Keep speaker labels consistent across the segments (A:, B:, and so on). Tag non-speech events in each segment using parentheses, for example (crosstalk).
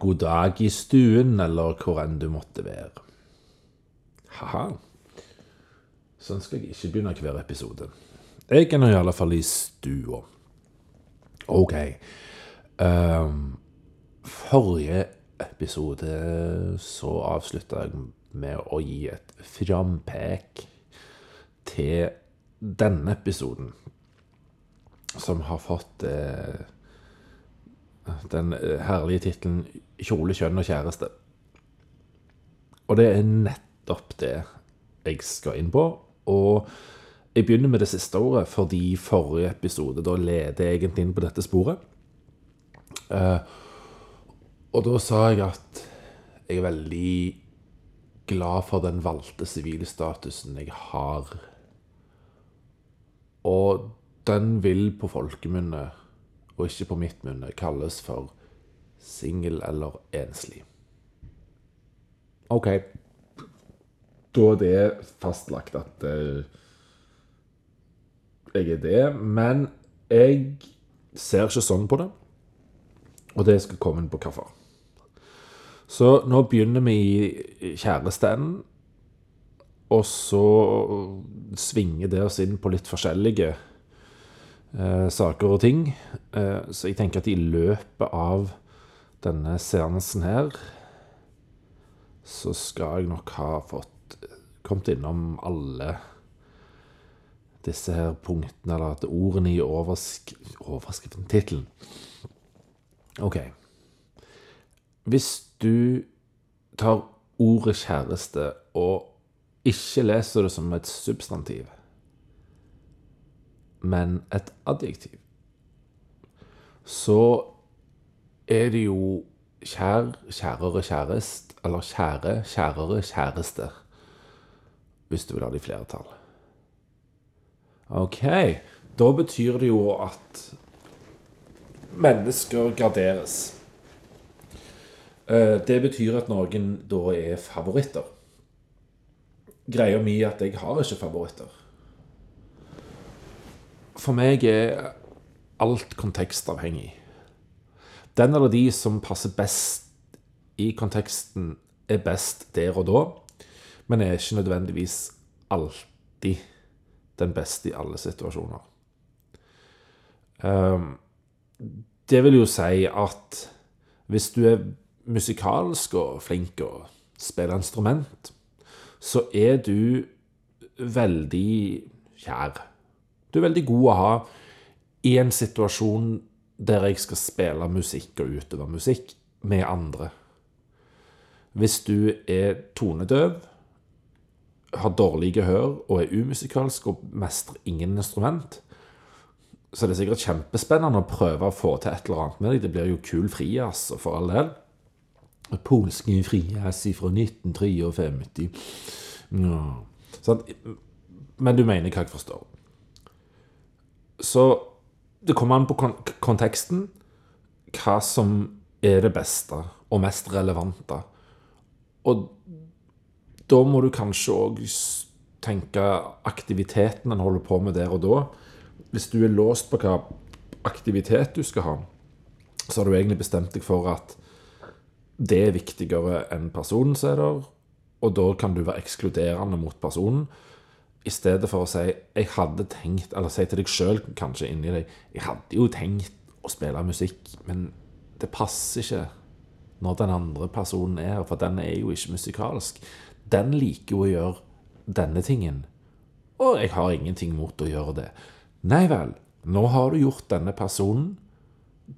A: god dag i stuen, eller hvor enn du måtte være. Ha-ha. Sånn skal jeg ikke begynne hver episode. Jeg er nå i alle fall i stua. OK. Um, forrige episode så avslutta jeg med å gi et frampek til denne episoden, som har fått eh, den herlige tittelen 'Kjole, kjønn og kjæreste'. Og det er nettopp det jeg skal inn på. Og jeg begynner med det siste ordet, fordi forrige episode da leder jeg egentlig inn på dette sporet. Eh, og da sa jeg at jeg er veldig glad for den valgte sivilstatusen jeg har. Og den vil på folkemunne, og ikke på mitt munne, kalles for singel eller enslig. OK. Da er det fastlagt at uh, jeg er det. Men jeg ser ikke sånn på det. Og det skal komme inn på hvorfor. Så nå begynner vi i kjæresteenden. Og så svinger det oss inn på litt forskjellige saker og ting. Eh, så jeg tenker at i løpet av denne seansen her så skal jeg nok ha fått kommet innom alle disse her punktene, eller at ordene i oversk overskriften, tittelen. OK. Hvis du tar ordet kjæreste og ikke leser det som et substantiv, men et adjektiv, så er det jo kjær, kjærere, kjærest, eller kjære, kjærere, kjæreste, hvis du vil ha det i flertall. OK. Da betyr det jo at mennesker garderes. Eh, det betyr at noen da er favoritter. Greia mi er at jeg har ikke favoritter. For meg er alt kontekstavhengig. Den eller de som passer best i konteksten, er best der og da, men er ikke nødvendigvis alltid den beste i alle situasjoner. Um, det vil jo si at hvis du er musikalsk og flink og spiller instrument, så er du veldig kjær. Du er veldig god å ha i en situasjon der jeg skal spille musikk og utøve musikk med andre. Hvis du er tonedøv, har dårlig gehør og er umusikalsk og mestrer ingen instrument, så det er sikkert kjempespennende å prøve å få til et eller annet med deg. Det blir jo kul frijazz, for all del. Polske frijazz fra 1953. Ja. Sånn. Men du mener hva jeg forstår. Så det kommer an på kon konteksten hva som er det beste og mest relevante. Og da må du kanskje òg tenke aktiviteten en holder på med der og da. Hvis du er låst på hva aktivitet du skal ha, så har du egentlig bestemt deg for at det er viktigere enn personen som er der, og da kan du være ekskluderende mot personen. I stedet for å si 'jeg hadde tenkt', eller si til deg sjøl kanskje inni deg 'jeg hadde jo tenkt å spille musikk', men det passer ikke når den andre personen er her, for den er jo ikke musikalsk. Den liker jo å gjøre denne tingen, og jeg har ingenting mot å gjøre det. Nei vel, nå har du gjort denne personen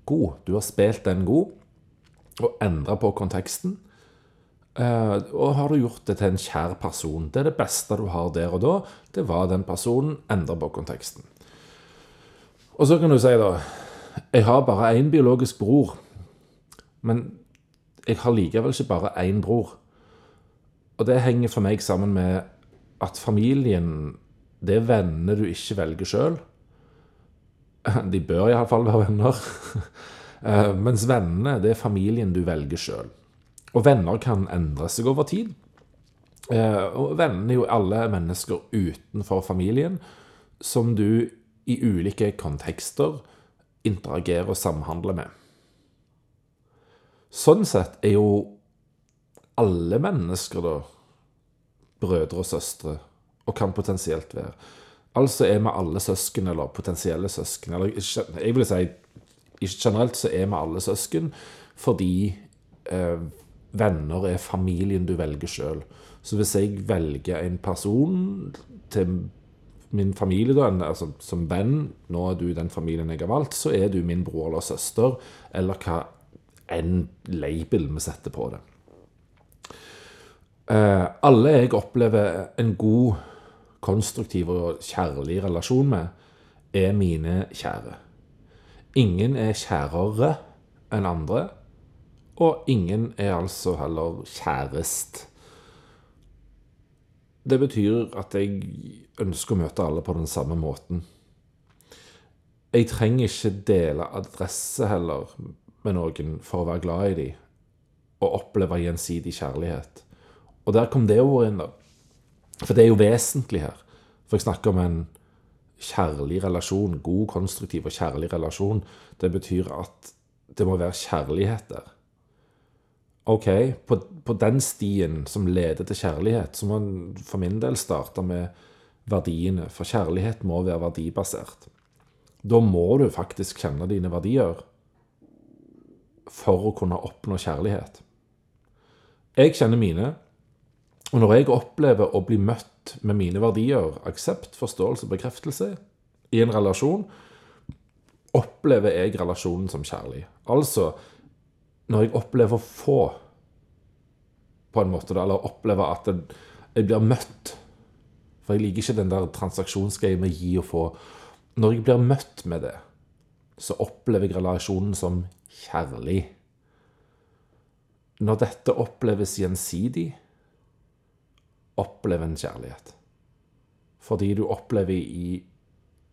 A: god. Du har spilt den god, og endra på konteksten. Uh, og har du gjort det til en kjær person. Det er det beste du har der og da. Det var den personen. Endre på konteksten. Og så kan du si, da Jeg har bare én biologisk bror. Men jeg har likevel ikke bare én bror. Og det henger for meg sammen med at familien det er venner du ikke velger sjøl. (laughs) De bør iallfall være venner. Uh, (laughs) mens vennene, det er familien du velger sjøl. Og venner kan endre seg over tid. Uh, og vennene er jo alle mennesker utenfor familien som du i ulike kontekster interagerer og samhandler med. Sånn sett er jo alle mennesker da brødre og søstre, og kan potensielt være. Altså er vi alle søsken, eller potensielle søsken. Eller jeg vil si generelt så er vi alle søsken fordi eh, venner er familien du velger sjøl. Så hvis jeg velger en person til min familie, da, altså som venn, nå er du den familien jeg har valgt, så er du min bror eller søster, eller hva enn label vi setter på det. Eh, alle jeg opplever en god, konstruktiv og kjærlig relasjon med, er mine kjære. Ingen er kjærere enn andre, og ingen er altså heller kjærest. Det betyr at jeg ønsker å møte alle på den samme måten. Jeg trenger ikke dele adresse heller med noen for å være glad i dem og oppleve gjensidig kjærlighet. Og der kom det ordet inn, da. For det er jo vesentlig her. For jeg snakker om en kjærlig relasjon. God, konstruktiv og kjærlig relasjon. Det betyr at det må være kjærlighet der. OK, på, på den stien som leder til kjærlighet, så må en for min del starte med verdiene. For kjærlighet må være verdibasert. Da må du faktisk kjenne dine verdier for å kunne oppnå kjærlighet. Jeg kjenner mine, og når jeg opplever å bli møtt med mine verdier, aksept, forståelse, bekreftelse, i en relasjon, opplever jeg relasjonen som kjærlig. Altså, når jeg opplever få, på en måte, eller opplever at jeg blir møtt For jeg liker ikke den der transaksjonsgreia med gi og få. Når jeg blir møtt med det, så opplever jeg relasjonen som kjærlig. Når dette oppleves gjensidig, opplever en kjærlighet. Fordi du opplever i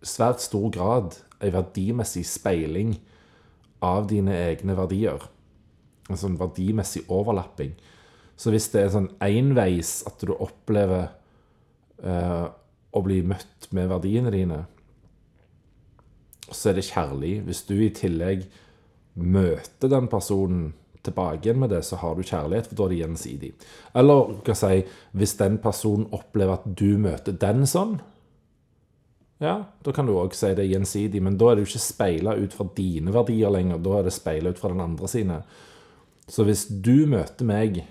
A: svært stor grad en verdimessig speiling av dine egne verdier. En sånn verdimessig overlapping. Så hvis det er sånn enveis at du opplever eh, å bli møtt med verdiene dine, så er det kjærlig. Hvis du i tillegg møter den personen tilbake igjen med det, så har du kjærlighet, for da er det gjensidig. Eller kan si, hvis den personen opplever at du møter den sånn, ja, da kan du òg si det gjensidig, men da er det jo ikke speila ut fra dine verdier lenger, da er det speila ut fra den andre sine. Så hvis du møter meg,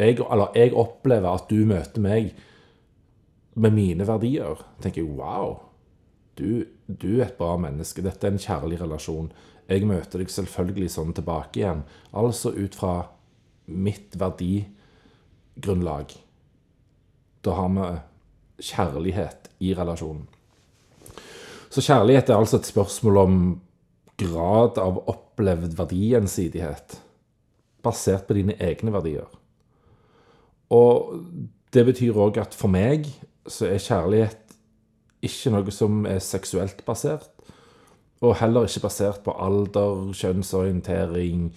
A: jeg, eller jeg opplever at du møter meg med mine verdier, tenker jeg wow, du, du er et bra menneske, dette er en kjærlig relasjon. Jeg møter deg selvfølgelig sånn tilbake igjen. Altså ut fra mitt verdigrunnlag. Da har vi kjærlighet i relasjonen. Så kjærlighet er altså et spørsmål om grad av opplevd verdigjensidighet, basert på dine egne verdier. Og det betyr òg at for meg så er kjærlighet ikke noe som er seksuelt basert, og heller ikke basert på alder, kjønnsorientering,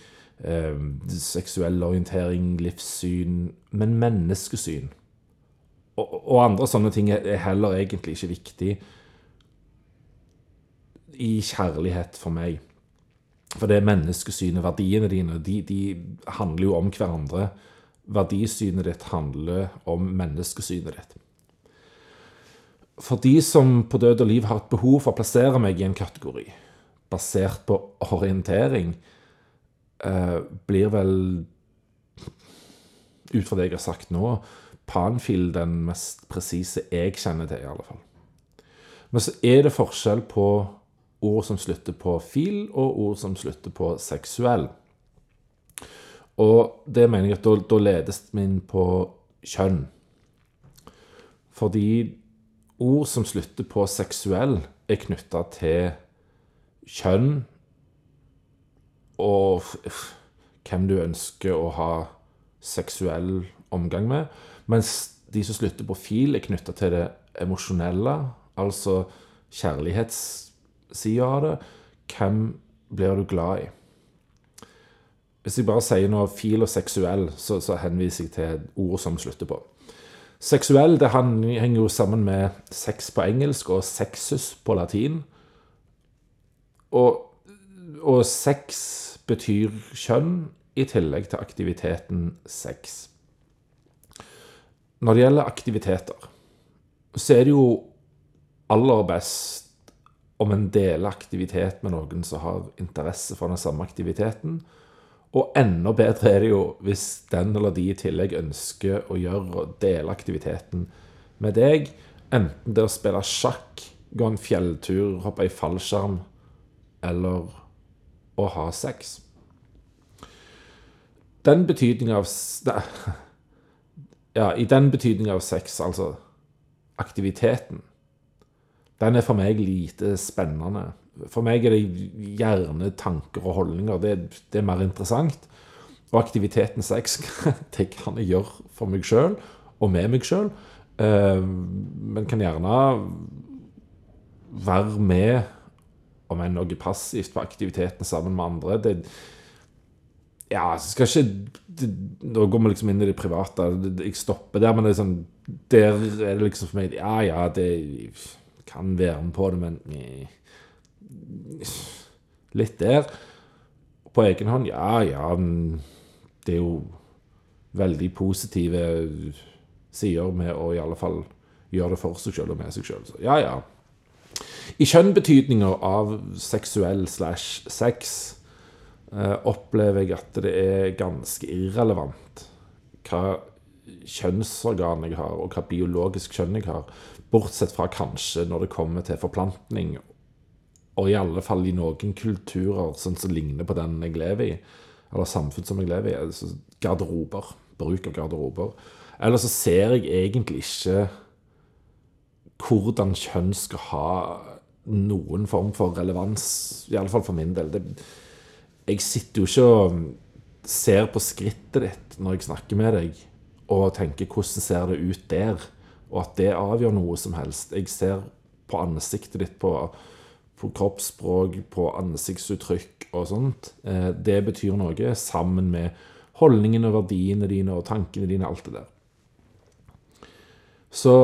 A: eh, seksuell orientering, livssyn, men menneskesyn. Og, og andre sånne ting er heller egentlig ikke viktig i kjærlighet for meg. For det menneskesynet, verdiene dine, de, de handler jo om hverandre. Verdisynet ditt handler om menneskesynet ditt. For de som på død og liv har et behov for å plassere meg i en kategori basert på orientering, eh, blir vel, ut fra det jeg har sagt nå, Panfil den mest presise jeg kjenner til, i alle fall. Men så er det forskjell på ord som slutter på fil, og ord som slutter på seksuell. Og det mener jeg at da, da ledes vi inn på kjønn. Fordi ord som slutter på seksuell, er knytta til kjønn og hvem du ønsker å ha seksuell omgang med. Mens de som slutter på fil, er knytta til det emosjonelle, altså kjærlighets sida av det. Hvem blir du glad i? Hvis jeg bare sier noe fil og seksuell, så, så henviser jeg til ord som slutter på. Seksuell det henger jo sammen med sex på engelsk og sexus på latin. Og, og sex betyr kjønn i tillegg til aktiviteten sex. Når det gjelder aktiviteter, så er det jo aller best om en deler aktivitet med noen som har interesse for den samme aktiviteten. Og enda bedre er det jo hvis den eller de i tillegg ønsker å gjøre og dele aktiviteten med deg. Enten det å spille sjakk, gå en fjelltur, hoppe i fallskjerm eller å ha sex. Den betydninga av (laughs) Ja, i den betydninga av sex, altså aktiviteten, den er for meg lite spennende. For meg er det gjerne tanker og holdninger. Det, det er mer interessant. Og aktiviteten sex, (laughs) det kan jeg gjøre for meg sjøl og med meg sjøl. Eh, men kan gjerne være med, om enn noe passivt, på aktiviteten sammen med andre. Det, ja, skal ikke Nå går vi liksom inn i det private. Jeg stopper der, men det er sånn, der er det liksom for meg Ja, ja, det kan være med på det, men eh, Litt der. På egen hånd, ja, ja. Det er jo veldig positive sider med å i alle fall gjøre det for seg sjøl og med seg sjøl. Ja, ja. I kjønnbetydninga av seksuell slash sex eh, opplever jeg at det er ganske irrelevant hva kjønnsorgan jeg har, og hva biologisk kjønn jeg har. Bortsett fra kanskje når det kommer til forplantning, og i alle fall i noen kulturer sånn som ligner på den jeg lever i, eller samfunn som jeg lever i, altså garderober. Bruk av garderober. Eller så ser jeg egentlig ikke hvordan kjønn skal ha noen form for relevans, i alle fall for min del. Det, jeg sitter jo ikke og ser på skrittet ditt når jeg snakker med deg, og tenker 'hvordan ser det ut der'? Og at det avgjør noe som helst. Jeg ser på ansiktet ditt, på, på kroppsspråk, på ansiktsuttrykk og sånt. Eh, det betyr noe, sammen med holdningene, verdiene dine og tankene dine, alt det der. Så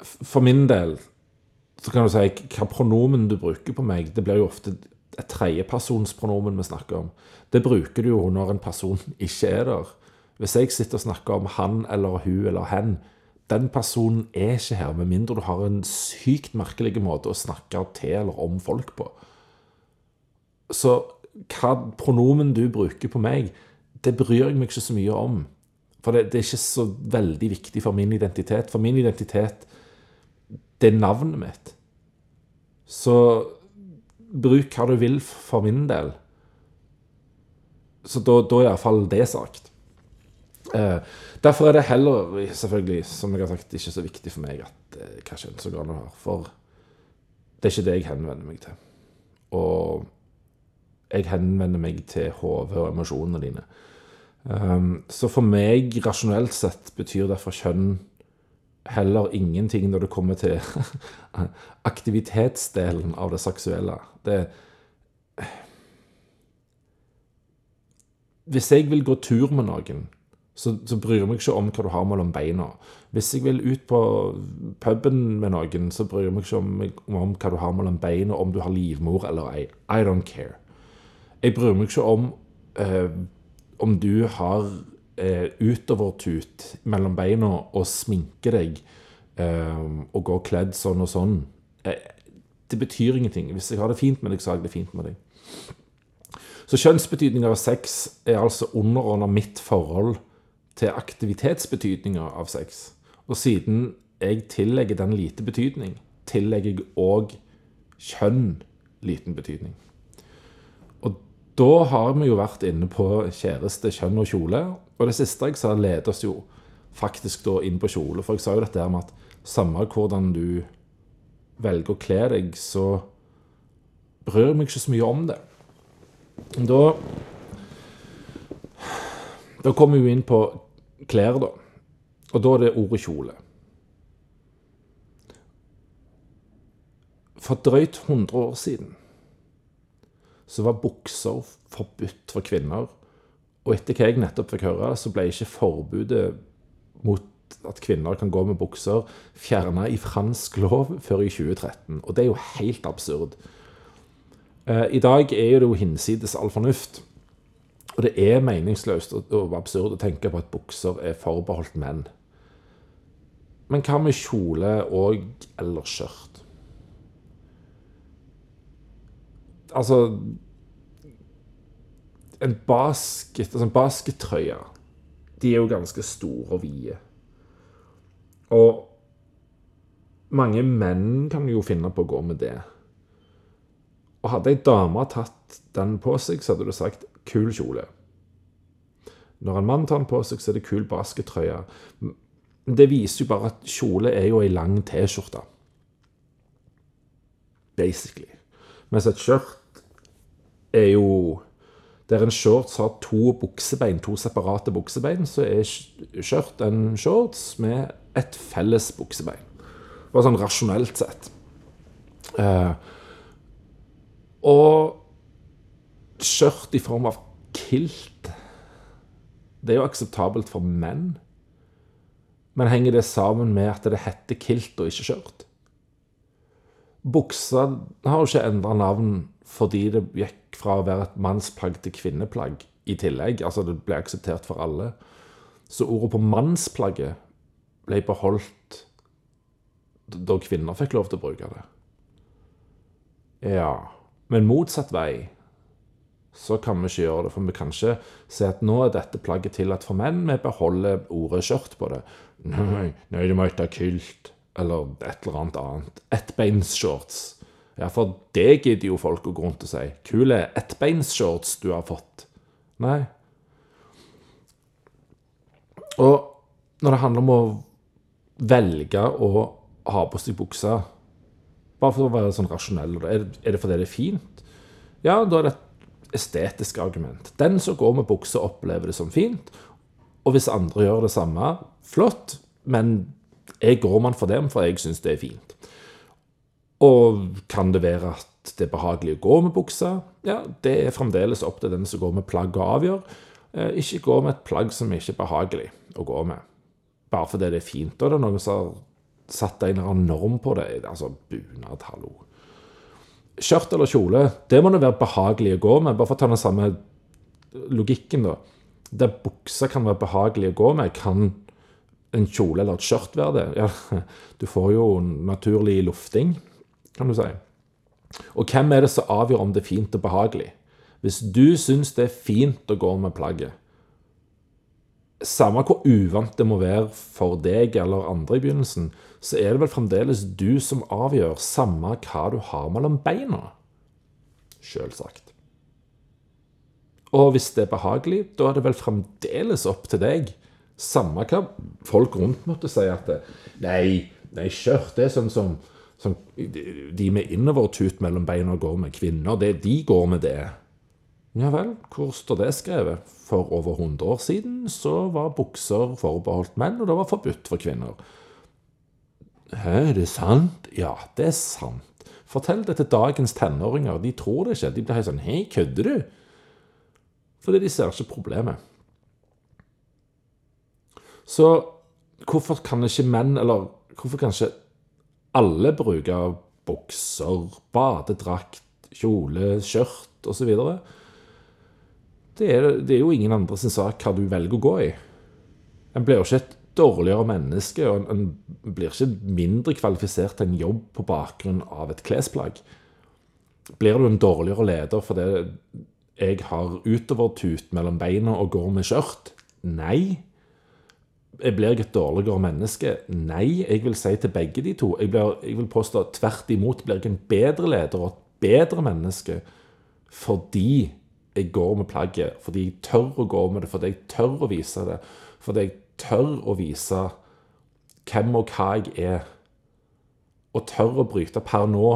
A: for min del så kan du si hva pronomen du bruker på meg, det blir jo ofte et tredjepersonspronomen vi snakker om. Det bruker du jo når en person (laughs) ikke er der. Hvis jeg sitter og snakker om han eller hun eller hen, den personen er ikke her, med mindre du har en sykt merkelig måte å snakke til eller om folk på. Så hva pronomen du bruker på meg, det bryr jeg meg ikke så mye om. For det, det, er ikke så veldig viktig for min identitet. For min identitet, det er navnet mitt. Så bruk hva du vil for min del. Så da, da er iallfall det sagt. Eh, derfor er det heller, selvfølgelig, som jeg har sagt, ikke så viktig for meg at eh, hva kjønnsorganet har. For det er ikke det jeg henvender meg til. Og jeg henvender meg til hodet og emosjonene dine. Um, så for meg, rasjonelt sett, betyr derfor kjønn heller ingenting når det kommer til (laughs) aktivitetsdelen av det seksuelle. Det Hvis jeg vil gå tur med noen så, så, bryr jeg meg ikke om hva du har mellom beina. Hvis jeg vil ut på puben med noen, så bryr jeg meg ikke om, om hva du har mellom beina, om du har livmor eller ei. I don't care. Jeg bryr meg ikke om eh, om du har eh, utovertut mellom beina og sminker deg eh, og går kledd sånn og sånn. Eh, det betyr ingenting. Hvis jeg har det fint med deg, så har jeg det fint med deg. Så kjønnsbetydning av sex er altså underordna mitt forhold til aktivitetsbetydninga av sex. Og siden jeg tillegger den lite betydning, tillegger jeg òg kjønn liten betydning. Og da har vi jo vært inne på kjæreste, kjønn og kjole. Og det siste jeg sa, leder oss jo faktisk da inn på kjole. For jeg sa jo dette her med at samme hvordan du velger å kle deg, så bryr meg ikke så mye om det. Da da kommer vi inn på klær, da. Og da er det ordet kjole. For drøyt 100 år siden så var bukser forbudt for kvinner. Og etter hva jeg nettopp fikk høre, så ble ikke forbudet mot at kvinner kan gå med bukser fjerna i fransk lov før i 2013. Og det er jo helt absurd. Eh, I dag er det jo hinsides all fornuft Og det er meningsløst og absurd å tenke på at bukser er forbeholdt menn. Men hva med kjole og eller skjørt? Altså En basket, altså en baskettrøye De er jo ganske store og vide. Og mange menn kan jo finne på å gå med det. Og hadde ei dame tatt den på seg, så hadde du sagt 'kul kjole'. Når en mann tar den på seg, så er det kul baskettrøye. Det viser jo bare at kjole er jo ei lang T-skjorte. Basically. Mens et skjørt er jo Der en shorts har to buksebein, to separate buksebein, så er skjørt en shorts med et felles buksebein. Bare sånn rasjonelt sett. Eh, og skjørt i form av kilt Det er jo akseptabelt for menn. Men henger det sammen med at det heter kilt og ikke skjørt? Buksa har jo ikke endra navn fordi det gikk fra å være et mannsplagg til kvinneplagg i tillegg. Altså det ble akseptert for alle. Så ordet på mannsplagget ble beholdt da kvinner fikk lov til å bruke det. Ja Men motsatt vei så kan vi ikke gjøre det. For vi kan ikke si at nå er dette plagget tillatt for menn. Vi beholder ordet skjørt på det. Nei, nei, det må hete kylt. Eller et eller annet annet. Ettbeinsshorts. Ja, for det gidder jo folk å gå rundt og si. Kule ettbeinsshorts du har fått. Nei. Og når det handler om å velge å ha på seg buksa Bare for å være sånn rasjonell. Er det fordi det er fint? Ja, da er det et estetisk argument. Den som går med bukse, opplever det som fint. Og hvis andre gjør det samme, flott. Men jeg går man for dem, for jeg syns det er fint. Og kan det være at det er behagelig å gå med bukse? Ja, det er fremdeles opp til den som går med plagg å avgjøre. Eh, ikke gå med et plagg som ikke er behagelig å gå med. Bare fordi det er fint. Og det er noen som har satt en eller annen norm på det. Altså bunad, hallo skjørt eller kjole, det må det være behagelig å gå med. Bare for å ta den samme logikken, da. Der bukser kan være behagelig å gå med, kan en kjole eller et skjørt være det? Ja, (laughs) du får jo naturlig lufting, kan du si. Og hvem er det som avgjør om det er fint og behagelig? Hvis du syns det er fint å gå med plagget, samme hvor uvant det må være for deg eller andre i begynnelsen, så er det vel fremdeles du som avgjør, samme hva du har mellom beina. Selvsagt. Og hvis det er behagelig, da er det vel fremdeles opp til deg. Samme hva folk rundt måtte si at det, Nei, nei, skjørt det er sånn som, som de med innovertut mellom beina går med. Kvinner, det, de går med det. Ja vel, hvor står det skrevet? For over 100 år siden så var bukser forbeholdt menn, og det var forbudt for kvinner. Hæ, det sant? Ja, det er sant. Fortell det til dagens tenåringer. De tror det ikke. De blir helt sånn Hei, kødder du? Fordi de ser ikke problemet. Så hvorfor kan ikke menn, eller hvorfor kan ikke alle bruke bukser, badedrakt, kjole, skjørt osv.? Det er, det er jo ingen andre sin sak hva du velger å gå i. En blir jo ikke et dårligere menneske, og en blir ikke mindre kvalifisert til en jobb på bakgrunn av et klesplagg. Blir du en dårligere leder fordi jeg har utovertut mellom beina og går med skjørt? Nei. Jeg blir jeg et dårligere menneske? Nei. Jeg vil si til begge de to. Jeg, blir, jeg vil påstå tvert imot blir jeg en bedre leder og et bedre menneske fordi jeg går med plagget, fordi jeg tør å gå med det, fordi jeg tør å vise det. Fordi jeg tør å vise hvem og hva jeg er. Og tør å bryte per nå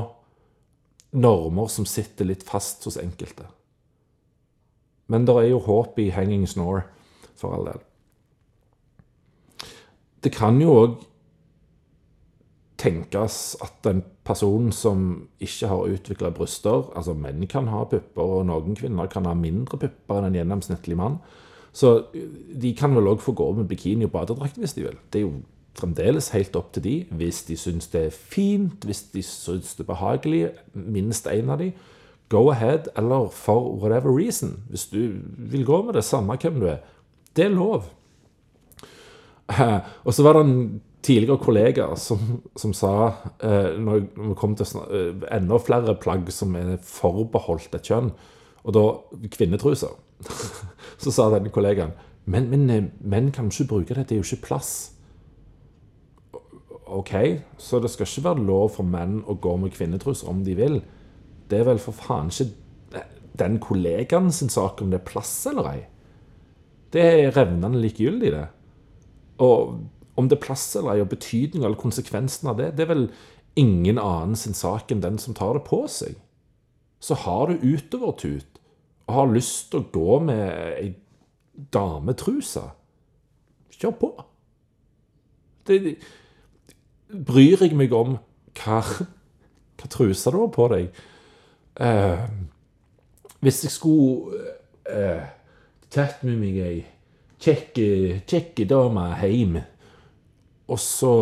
A: normer som sitter litt fast hos enkelte. Men det er jo håp i Hanging Snore, for all del. Det kan jo òg tenkes at en person som ikke har utvikla bryster Altså, menn kan ha pupper, og noen kvinner kan ha mindre pupper enn en gjennomsnittlig mann. Så de kan vel òg få gå med bikini og badedrakt hvis de vil. Det er jo fremdeles helt opp til de, hvis de syns det er fint, hvis de syns det er behagelig. Minst én av de go ahead, eller for whatever reason. Hvis du vil gå med det, samme hvem du er. Det er lov. (laughs) Og så var det en tidligere kollegaer som, som sa, eh, når vi kom til eh, enda flere plagg som er forbeholdt et kjønn, og da kvinnetruser, (laughs) så sa denne kollegaen men, men eh, menn kan ikke bruke det, det er jo ikke plass. OK, så det skal ikke være lov for menn å gå med kvinnetruser om de vil. Det er vel for faen ikke den kollegaen sin sak om det er plass eller ei. Det er revnende likegyldig, det. Og om det er plass eller ei, og betydning eller konsekvensen av det, det er vel ingen annen sin sak enn den som tar det på seg. Så har du utovertut og har lyst til å gå med ei dametruse, kjør på. Det, bryr jeg meg om hva, hva truse du har på deg. Eh, hvis jeg skulle eh, tatt med meg ei kjekke dame hjem, og så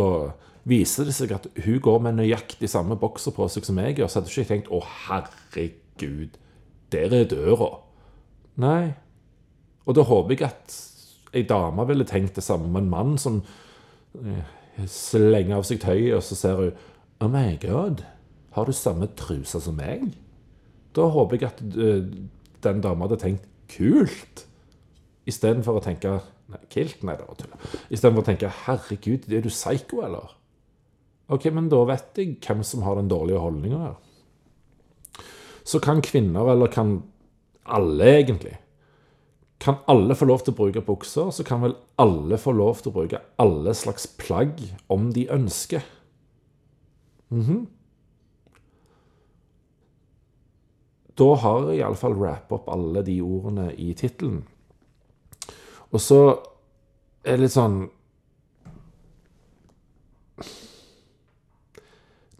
A: viser det seg at hun går med nøyaktig samme bokser på seg som jeg gjør, så hadde jeg ikke tenkt 'Å, herregud, der er døra'. Nei. Og da håper jeg at ei dame ville tenkt det samme om en mann som eh, slenger av seg tøyet, og så ser hun 'Oh my God, har du samme truse som meg?' Da håper jeg at uh, den dama hadde tenkt 'kult', istedenfor å tenke nei, 'kilt', nei, det var tull. Istedenfor å tenke 'herregud, er du psycho, eller'? Ok, men da vet jeg hvem som har den dårlige holdninga her. Så kan kvinner, eller kan alle egentlig Kan alle få lov til å bruke bukser, så kan vel alle få lov til å bruke alle slags plagg om de ønsker. Mm -hmm. Da har jeg iallfall rappet opp alle de ordene i tittelen. Og så er det litt sånn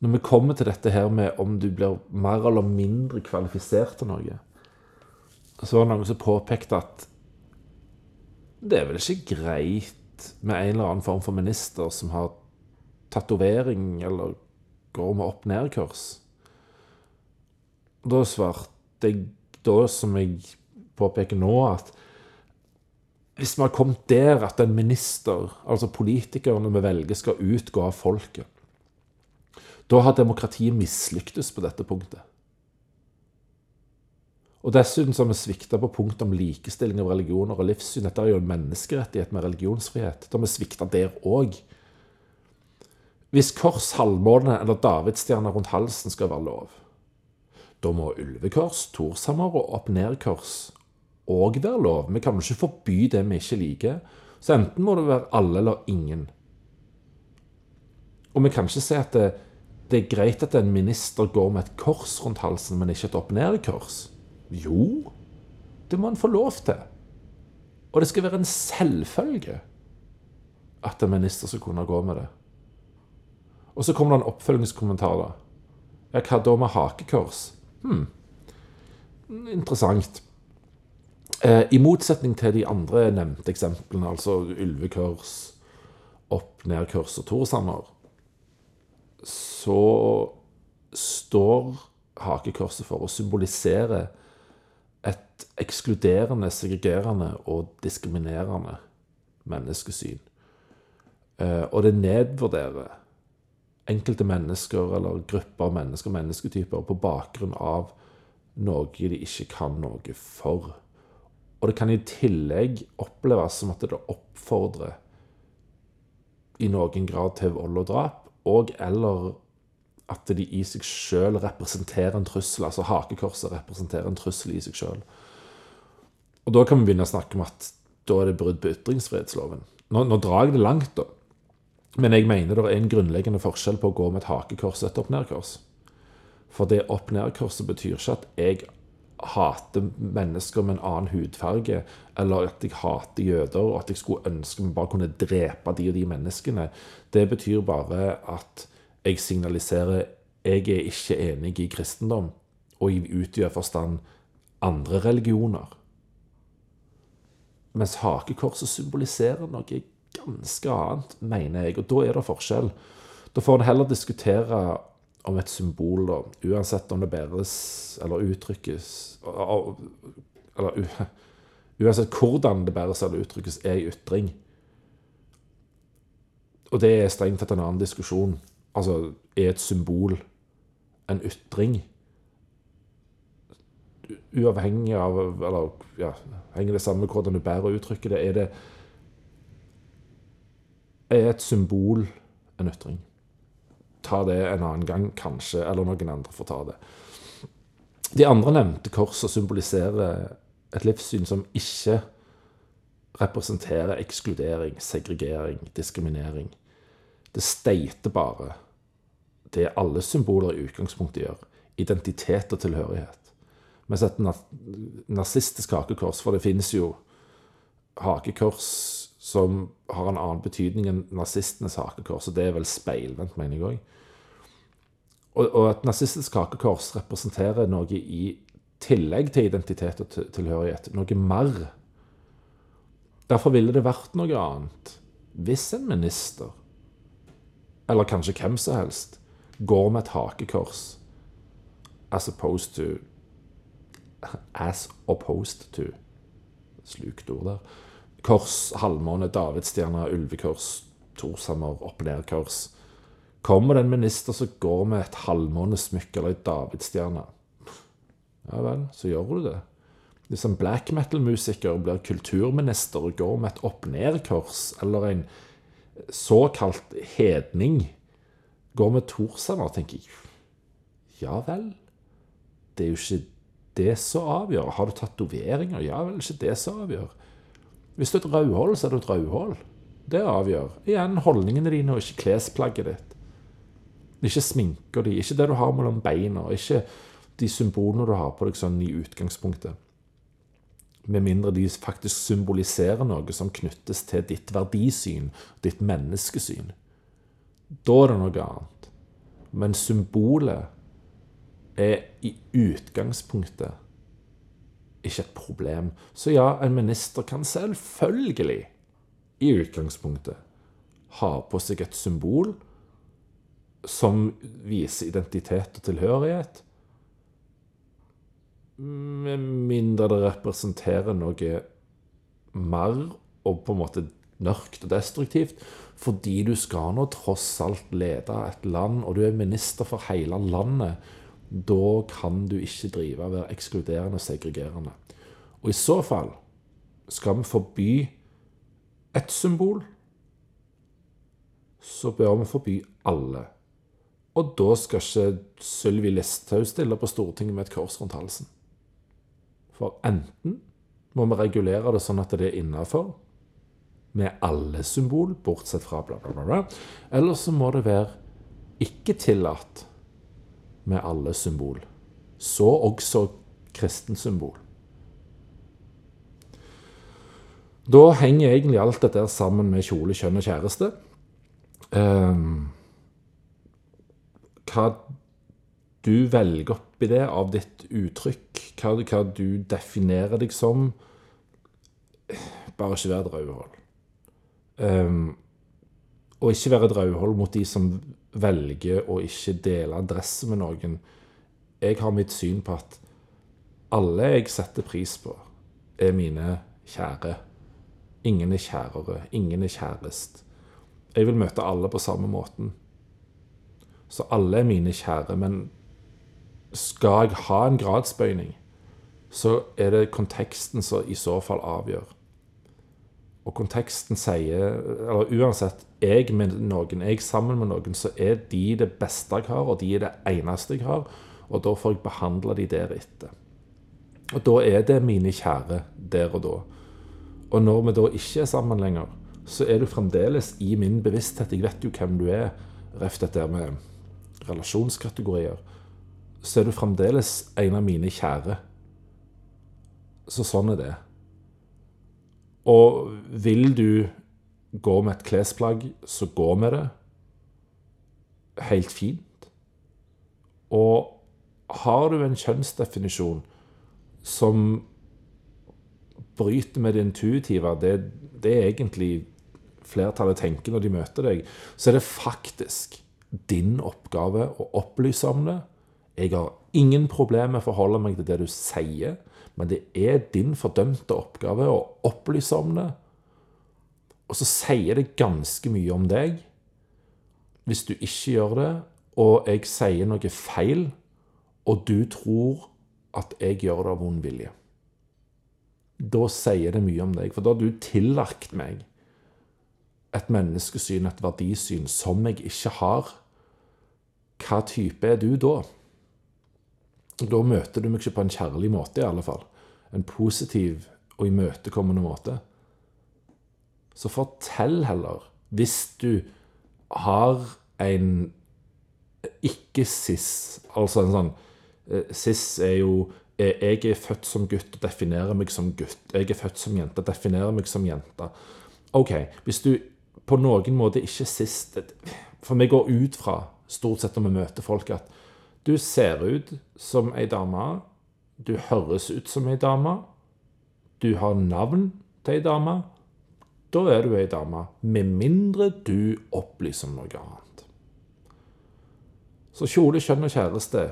A: Når vi kommer til dette her med om du blir mer eller mindre kvalifisert til noe, så var det noen som påpekte at det er vel ikke greit med en eller annen form for minister som har tatovering eller går med opp-ned-kurs. Da svarte jeg da, som jeg påpeker nå, at hvis vi har kommet der at en minister, altså politikerne vi velger, skal utgå av folket, da har demokratiet mislyktes på dette punktet. Og Dessuten har vi svikta på punktet om likestilling av religioner og livssyn. Dette er jo en menneskerettighet med religionsfrihet. Da har vi svikta der òg. Hvis kors, halvmåne eller davidsstjerne rundt halsen skal være lov, da må ulvekors, torshammer og opp-ned-kors òg være lov. Vi kan jo ikke forby det vi ikke liker. Så enten må det være alle eller ingen. Og vi kan ikke si at det, det er greit at en minister går med et kors rundt halsen, men ikke et opp-ned-kors? Jo, det må en få lov til. Og det skal være en selvfølge at en minister skal kunne gå med det. Og så kommer det en oppfølgingskommentar. da. Ja, hva da med hakekors? Hm. Interessant. Eh, I motsetning til de andre nevnte eksemplene, altså ulvekurs, opp-ned-kurs og torsammer, så står hakekorset for å symbolisere et ekskluderende, segregerende og diskriminerende menneskesyn. Eh, og det nedvurderer enkelte mennesker eller grupper av mennesker, mennesketyper, på bakgrunn av noe de ikke kan noe for. Og det kan i tillegg oppleves som at det oppfordrer i noen grad til vold og drap og eller at de i seg sjøl representerer en trussel. Altså hakekorset representerer en trussel i seg sjøl. Og da kan vi begynne å snakke om at da er det brudd på ytringsfrihetsloven. Nå, nå, drar jeg det langt, da. Men jeg mener det er en grunnleggende forskjell på å gå med et hakekors og et opp-ned-kors. For det opp-ned-korset betyr ikke at jeg hater mennesker med en annen hudfarge, eller at jeg hater jøder, og at jeg skulle ønske vi bare kunne drepe de og de menneskene. Det betyr bare at jeg signaliserer jeg er ikke enig i kristendom, og i utvidet forstand andre religioner. Mens hakekorset symboliserer noe ganske annet, mener jeg. Og da er det forskjell. Da får en heller diskutere om et symbol, da, uansett om det bæres eller uttrykkes Eller (laughs) uansett hvordan det bæres eller uttrykkes, er en ytring. Og det er strengt tatt en annen diskusjon. Altså, er et symbol en ytring? Uavhengig av Eller ja, henger det sammen med hvordan du bærer og uttrykker det. Er det Er et symbol en ytring? Ta det en annen gang, kanskje, eller noen andre får ta det. De andre nevnte korsa symboliserer et livssyn som ikke representerer ekskludering, segregering, diskriminering. Det steiter bare det alle symboler i utgangspunktet gjør. Identitet og tilhørighet. Mens et nazistisk hakekors, for det finnes jo hakekors som har en annen betydning enn nazistenes hakekors, og det er vel speilvendt, mener jeg òg. Og, og et nazistisk hakekors representerer noe i tillegg til identitet og tilhørighet, noe mer. Derfor ville det vært noe annet hvis en minister, eller kanskje hvem som helst, går med et hakekors as opposed to As opposed to Slukt ord der. Kors, halvmåne, davidsstjerne, ulvekors, torshammer, opp-ned-kors. Kommer det en minister som går med et halvmånesmykke eller ei davidsstjerne, ja vel, så gjør du det. Hvis en black metal-musiker blir kulturminister og går med et opp-ned-kors, eller en såkalt hedning går med Torsamer, tenker jeg Ja vel. Det er jo ikke det som avgjør. Har du tatoveringer? Ja vel, ikke det som avgjør. Hvis du er et rødhål, så er du et rødhål. Det avgjør. Igjen holdningene dine, og ikke klesplagget ditt. Ikke sminka di, ikke det du har mellom beina, ikke de symbolene du har på deg sånn i utgangspunktet. Med mindre de faktisk symboliserer noe som knyttes til ditt verdisyn, ditt menneskesyn. Da er det noe annet. Men symbolet er i utgangspunktet ikke et problem. Så ja, en minister kan selvfølgelig i utgangspunktet ha på seg et symbol som viser identitet og tilhørighet, med mindre det representerer noe mer og på en måte mørkt og destruktivt. Fordi du skal nå tross alt lede et land, og du er minister for hele landet. Da kan du ikke drive og være ekskluderende og segregerende. Og i så fall skal vi forby ett symbol, så bør vi forby alle. Og da skal ikke Sylvi Listhaug stille på Stortinget med et kors rundt halsen. For enten må vi regulere det sånn at det er innafor, med alle symbol, bortsett fra bla, bla, bla, bla. Eller så må det være ikke tillatt med alle symbol. Så også kristensymbol. Da henger egentlig alt dette sammen med kjole, kjønn og kjæreste. Um, hva du velger oppi det av ditt uttrykk, hva, hva du definerer deg som Bare ikke vær rødhål. Um, og ikke være drauhold mot de som velger å ikke dele adresse med noen. Jeg har mitt syn på at alle jeg setter pris på, er mine kjære. Ingen er kjærere, ingen er kjærest. Jeg vil møte alle på samme måten. Så alle er mine kjære, men skal jeg ha en gradsbøyning, så er det konteksten som i så fall avgjør og konteksten sier Eller uansett, jeg med noen, jeg sammen med noen, så er de det beste jeg har, og de er det eneste jeg har. Og da får jeg behandle de deretter. Og da er det mine kjære der og da. Og når vi da ikke er sammen lenger, så er du fremdeles i min bevissthet. Jeg vet jo hvem du er, ref dette med relasjonskategorier. Så er du fremdeles en av mine kjære. Så sånn er det. Og vil du gå med et klesplagg, så gå med det. Helt fint. Og har du en kjønnsdefinisjon som bryter med det intuitive, det, det er egentlig flertallet tenker når de møter deg, så er det faktisk din oppgave å opplyse om det. Jeg har ingen problemer med å forholde meg til det du sier, men det er din fordømte oppgave å opplyse om det. Og så sier det ganske mye om deg hvis du ikke gjør det, og jeg sier noe feil, og du tror at jeg gjør det av vond vilje. Da sier det mye om deg, for da har du tillagt meg et menneskesyn, et verdisyn, som jeg ikke har. Hva type er du da? Da møter du meg ikke på en kjærlig måte, i alle fall. En positiv og imøtekommende måte. Så fortell heller, hvis du har en ikke-cis, altså en sånn Siss Cis er jo eh, Jeg er født som gutt og definerer meg som gutt. Jeg er født som jente og definerer meg som jente. OK, hvis du på noen måte ikke cis For vi går ut fra, stort sett når vi møter folk, at du ser ut som ei dame. Du høres ut som ei dame. Du har navn til ei dame. Da er du ei dame. Med mindre du opplyser om noe annet. Så kjole, kjønn og kjæreste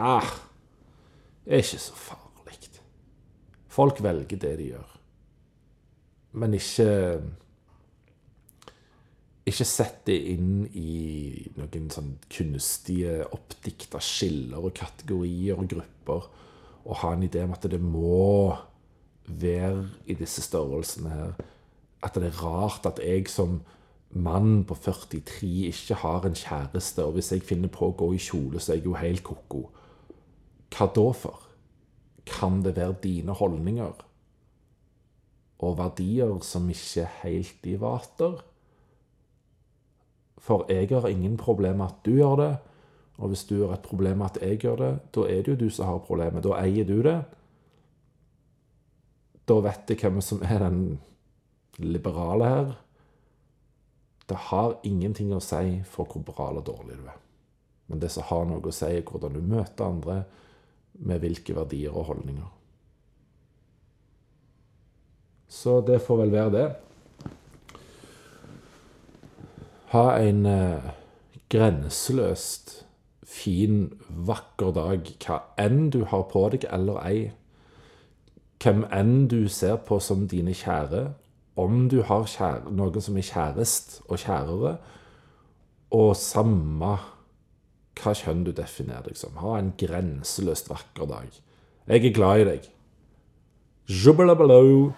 A: ah, er ikke så farlig. Folk velger det de gjør. Men ikke Ikke sett det inn i noen sånn kunstige, oppdikta skiller og kategorier og grupper, og ha en idé om at det må være i disse størrelsene her. At det er rart at jeg som mann på 43 ikke har en kjæreste, og hvis jeg finner på å gå i kjole, så er jeg jo helt ko-ko. Hva da for? Kan det være dine holdninger og verdier som ikke helt i vater? For jeg har ingen problem med at du gjør det, og hvis du har et problem med at jeg gjør det, da er det jo du som har problemet. Da eier du det. Da vet jeg hvem som er den liberale her. Det har ingenting å si for hvor bra eller dårlig du er. Men det som har noe å si, er hvordan du møter andre, med hvilke verdier og holdninger. Så det får vel være det. Ha en eh, grenseløst fin, vakker dag, hva enn du har på deg eller ei. Hvem enn du ser på som dine kjære, om du har kjære, noen som er kjærest og kjærere, og samme hva kjønn du definerer deg som. Ha en grenseløst vakker dag. Jeg er glad i deg. Jubelabalo.